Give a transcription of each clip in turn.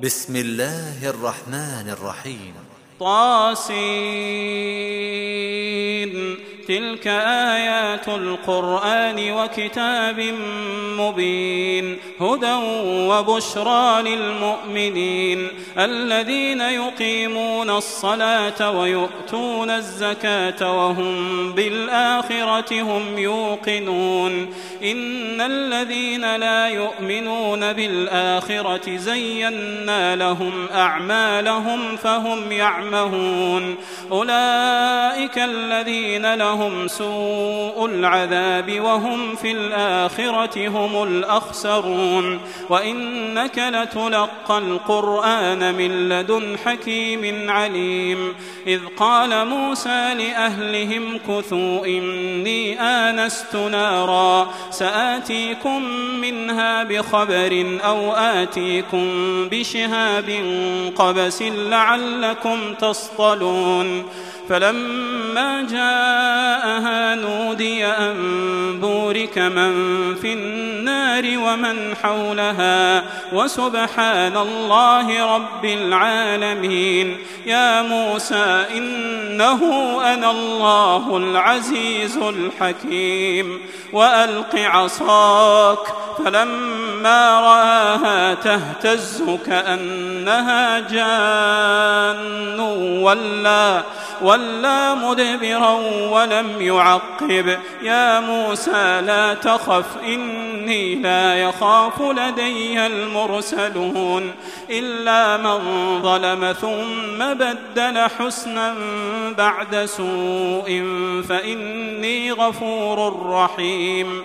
بسم الله الرحمن الرحيم. طاسين. تلك آيات القرآن وكتاب مبين هدى وبشرى للمؤمنين الذين يقيمون الصلاة ويؤتون الزكاة وهم بالآخرة هم يوقنون إن الذين لا يؤمنون بالآخرة زينا لهم أعمالهم فهم يعمهون أولئك الذين لهم سوء العذاب وهم في الآخرة هم الأخسرون وإنك لتلقى القرآن من لدن حكيم عليم إذ قال موسى لأهلهم كثوا إني آنست نارا سآتيكم منها بخبر أو آتيكم بشهاب قبس لعلكم تصطلون فلما جاءها نودي أن بورك من في النار. ومن حولها. وسبحان الله رب العالمين. يا موسى إنه أنا الله العزيز الحكيم. وألق عصاك فلما رآها تهتز كأنها جان ولا ولا مدبرا ولم يعقب. يا موسى لا تخف إني لا يخاف لدي المرسلون إلا من ظلم ثم بدل حسنا بعد سوء فإني غفور رحيم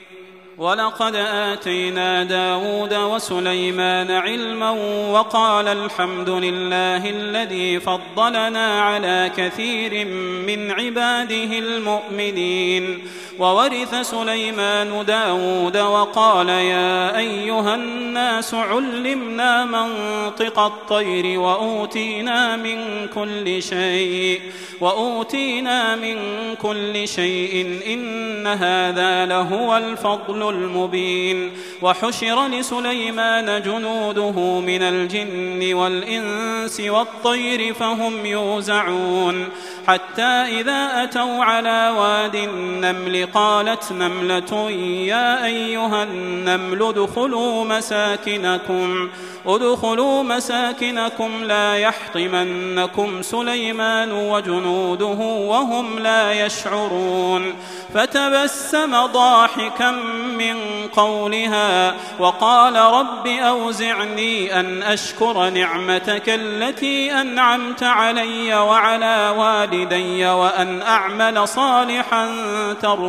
ولقد آتينا داود وسليمان علما وقال الحمد لله الذي فضلنا على كثير من عباده المؤمنين. وورث سليمان داود وقال يا أيها الناس علمنا منطق الطير وأوتينا من كل شيء وأوتينا من كل شيء إن هذا لهو الفضل المبين وحشر لسليمان جنوده من الجن والإنس والطير فهم يوزعون حتى إذا أتوا على واد النمل قالت نملة يا أيها النمل ادخلوا مساكنكم ادخلوا مساكنكم لا يحطمنكم سليمان وجنوده وهم لا يشعرون. فتبسم ضاحكا من قولها وقال رب أوزعني أن أشكر نعمتك التي أنعمت علي وعلى والدي وأن أعمل صالحا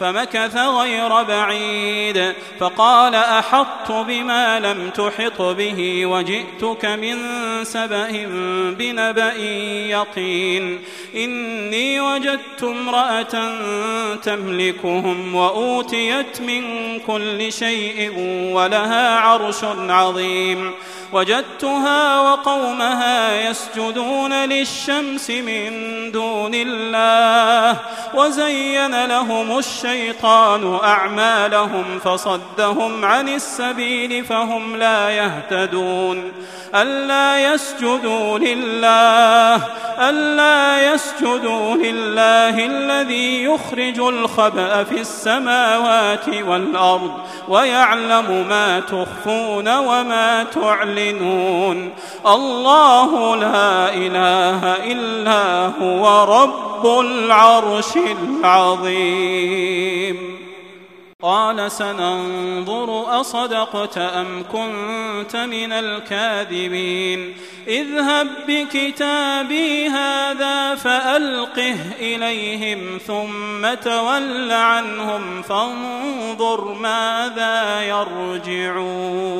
فمكث غير بعيد. فقال أحطت بما لم تحط به وجئتك من سبأ بنبأ يقين. إني وجدت امرأة تملكهم وأوتيت من كل شيء ولها عرش عظيم. وجدتها وقومها يسجدون للشمس من دون الله. وزين لهم الشيطان أعمالهم فصدهم عن السبيل فهم لا يهتدون ألا يسجدوا لله ألا يسجدوا لله الذي يخرج الخبأ في السماوات والأرض ويعلم ما تخفون وما تعلنون الله لا إله إلا هو رب العرش العظيم قال سننظر أصدقت أم كنت من الكاذبين. اذهب بكتابي هذا فألقه إليهم ثم تول عنهم فانظر ماذا يرجعون.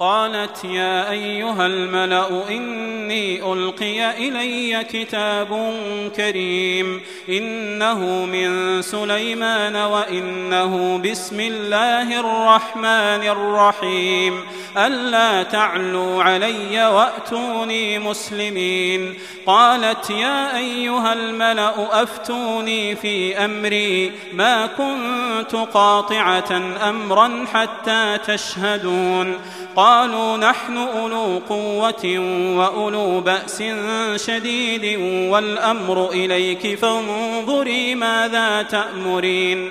قالت يا أيها الملأ إني ألقي إلي كتاب كريم إنه من سليمان وإنه بسم الله الرحمن الرحيم. ألا تعلوا علي وأتوني مسلمين. قالت يا أيها الملأ أفتوني في أمري. ما كنت قاطعة أمرا حتى تشهدون. قالوا نحن أولو قوة وأولو بأس شديد والأمر إليك فانظري ماذا تأمرين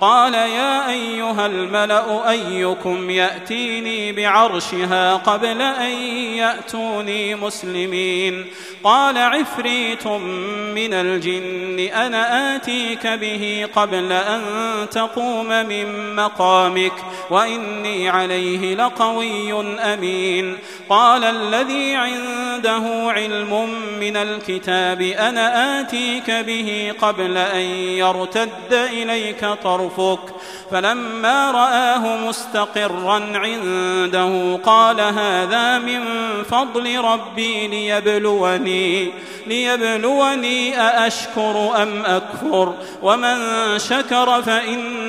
قال يا أيها الملأ أيكم يأتيني بعرشها قبل أن يأتوني مسلمين. قال عفريت من الجن أنا آتيك به قبل أن تقوم من مقامك وإني عليه لقوي أمين. قال الذي عنده علم من الكتاب أنا آتيك به قبل أن يرتد إليك طرفك فلما رآه مستقرا عنده قال هذا من فضل ربي ليبلوني ليبلوني أأشكر أم أكفر ومن شكر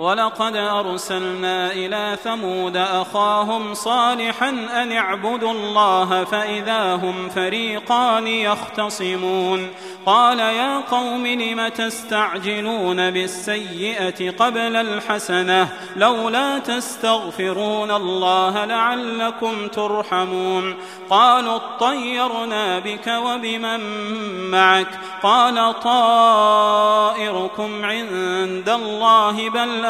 ولقد أرسلنا إلى ثمود أخاهم صالحا أن اعبدوا الله فإذا هم فريقان يختصمون. قال يا قوم لم تستعجلون بالسيئة قبل الحسنة؟ لولا تستغفرون الله لعلكم ترحمون. قالوا اطيرنا بك وبمن معك؟ قال طائركم عند الله بل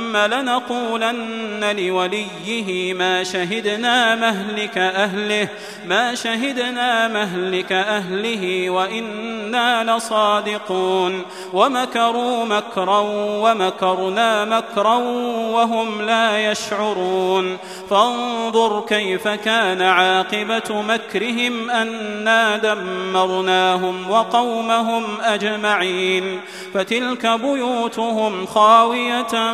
لنقولن لوليه ما شهدنا مهلك أهله ما شهدنا مهلك أهله وإنا لصادقون. ومكروا مكرا ومكرنا مكرا وهم لا يشعرون. فانظر كيف كان عاقبة مكرهم أنا دمرناهم وقومهم أجمعين. فتلك بيوتهم خاوية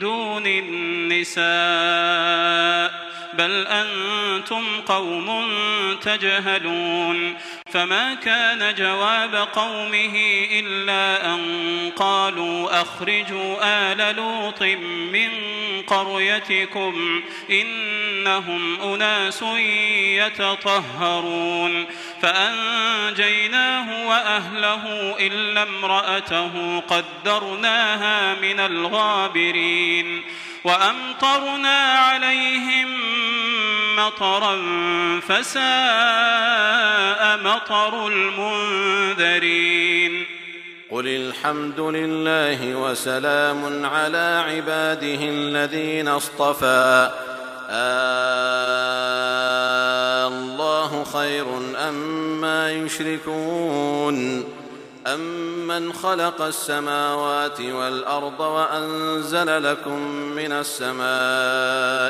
دون النساء بل أنتم قوم تجهلون. فما كان جواب قومه إلا أن قالوا أخرجوا آل لوط من قريتكم إنهم أناس يتطهرون فأنجيناه وأهله إلا امرأته قدرناها من الغابرين وأمطرنا عليهم مطرا فساء مطر المنذرين. قل الحمد لله وسلام على عباده الذين اصطفى. آه الله خير أما أم يشركون. أمن خلق السماوات والأرض وأنزل لكم من السماء ماء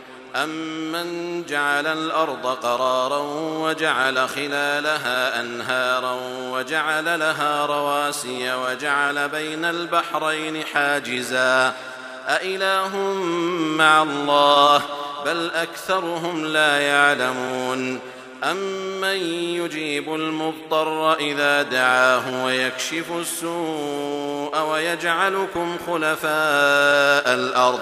أمن جعل الأرض قرارا وجعل خلالها أنهارا وجعل لها رواسي وجعل بين البحرين حاجزا أإله مع الله بل أكثرهم لا يعلمون أمن يجيب المضطر إذا دعاه ويكشف السوء ويجعلكم خلفاء الأرض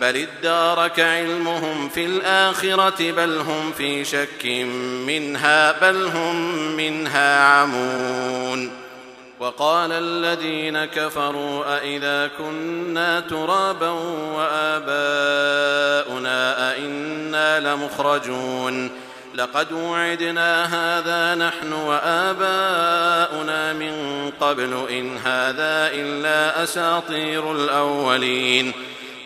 بل ادارك علمهم في الآخرة بل هم في شك منها بل هم منها عمون. وقال الذين كفروا أئذا كنا ترابا وآباؤنا أئنا لمخرجون. لقد وعدنا هذا نحن وآباؤنا من قبل إن هذا إلا أساطير الأولين.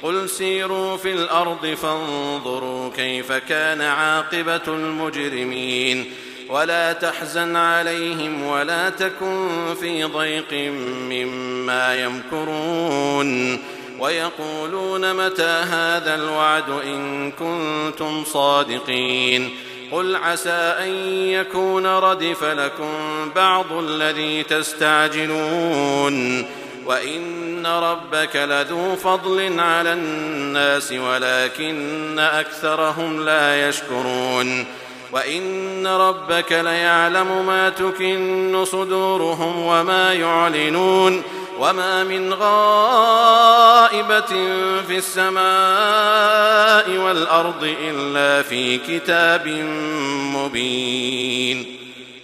قل سيروا في الأرض فانظروا كيف كان عاقبة المجرمين. ولا تحزن عليهم ولا تكن في ضيق مما يمكرون. ويقولون متى هذا الوعد إن كنتم صادقين. قل عسى أن يكون ردف لكم بعض الذي تستعجلون. وإن ربك لذو فضل على الناس ولكن أكثرهم لا يشكرون وإن ربك ليعلم ما تكن صدورهم وما يعلنون وما من غائبة في السماء والأرض إلا في كتاب مبين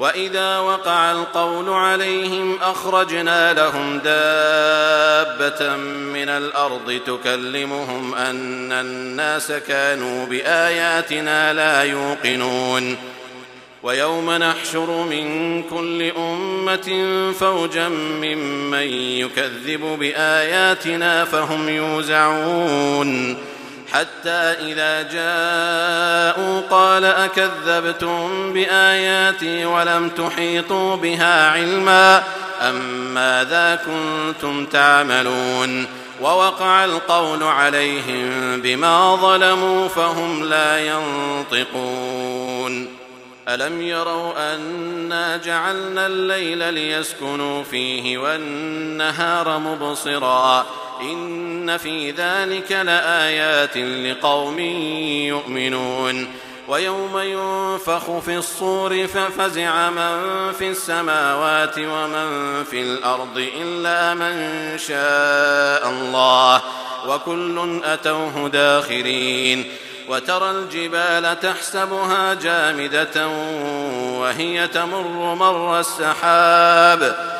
وإذا وقع القول عليهم أخرجنا لهم دابة من الأرض تكلمهم أن الناس كانوا بآياتنا لا يوقنون ويوم نحشر من كل أمة فوجا ممن يكذب بآياتنا فهم يوزعون حتى إذا جاءوا قال أكذبتم بآياتي ولم تحيطوا بها علما أم ماذا كنتم تعملون ووقع القول عليهم بما ظلموا فهم لا ينطقون ألم يروا أنا جعلنا الليل ليسكنوا فيه والنهار مبصرا إن في ذلك لآيات لقوم يؤمنون ويوم ينفخ في الصور ففزع من في السماوات ومن في الأرض إلا من شاء الله وكل أتوه داخرين وترى الجبال تحسبها جامدة وهي تمر مر السحاب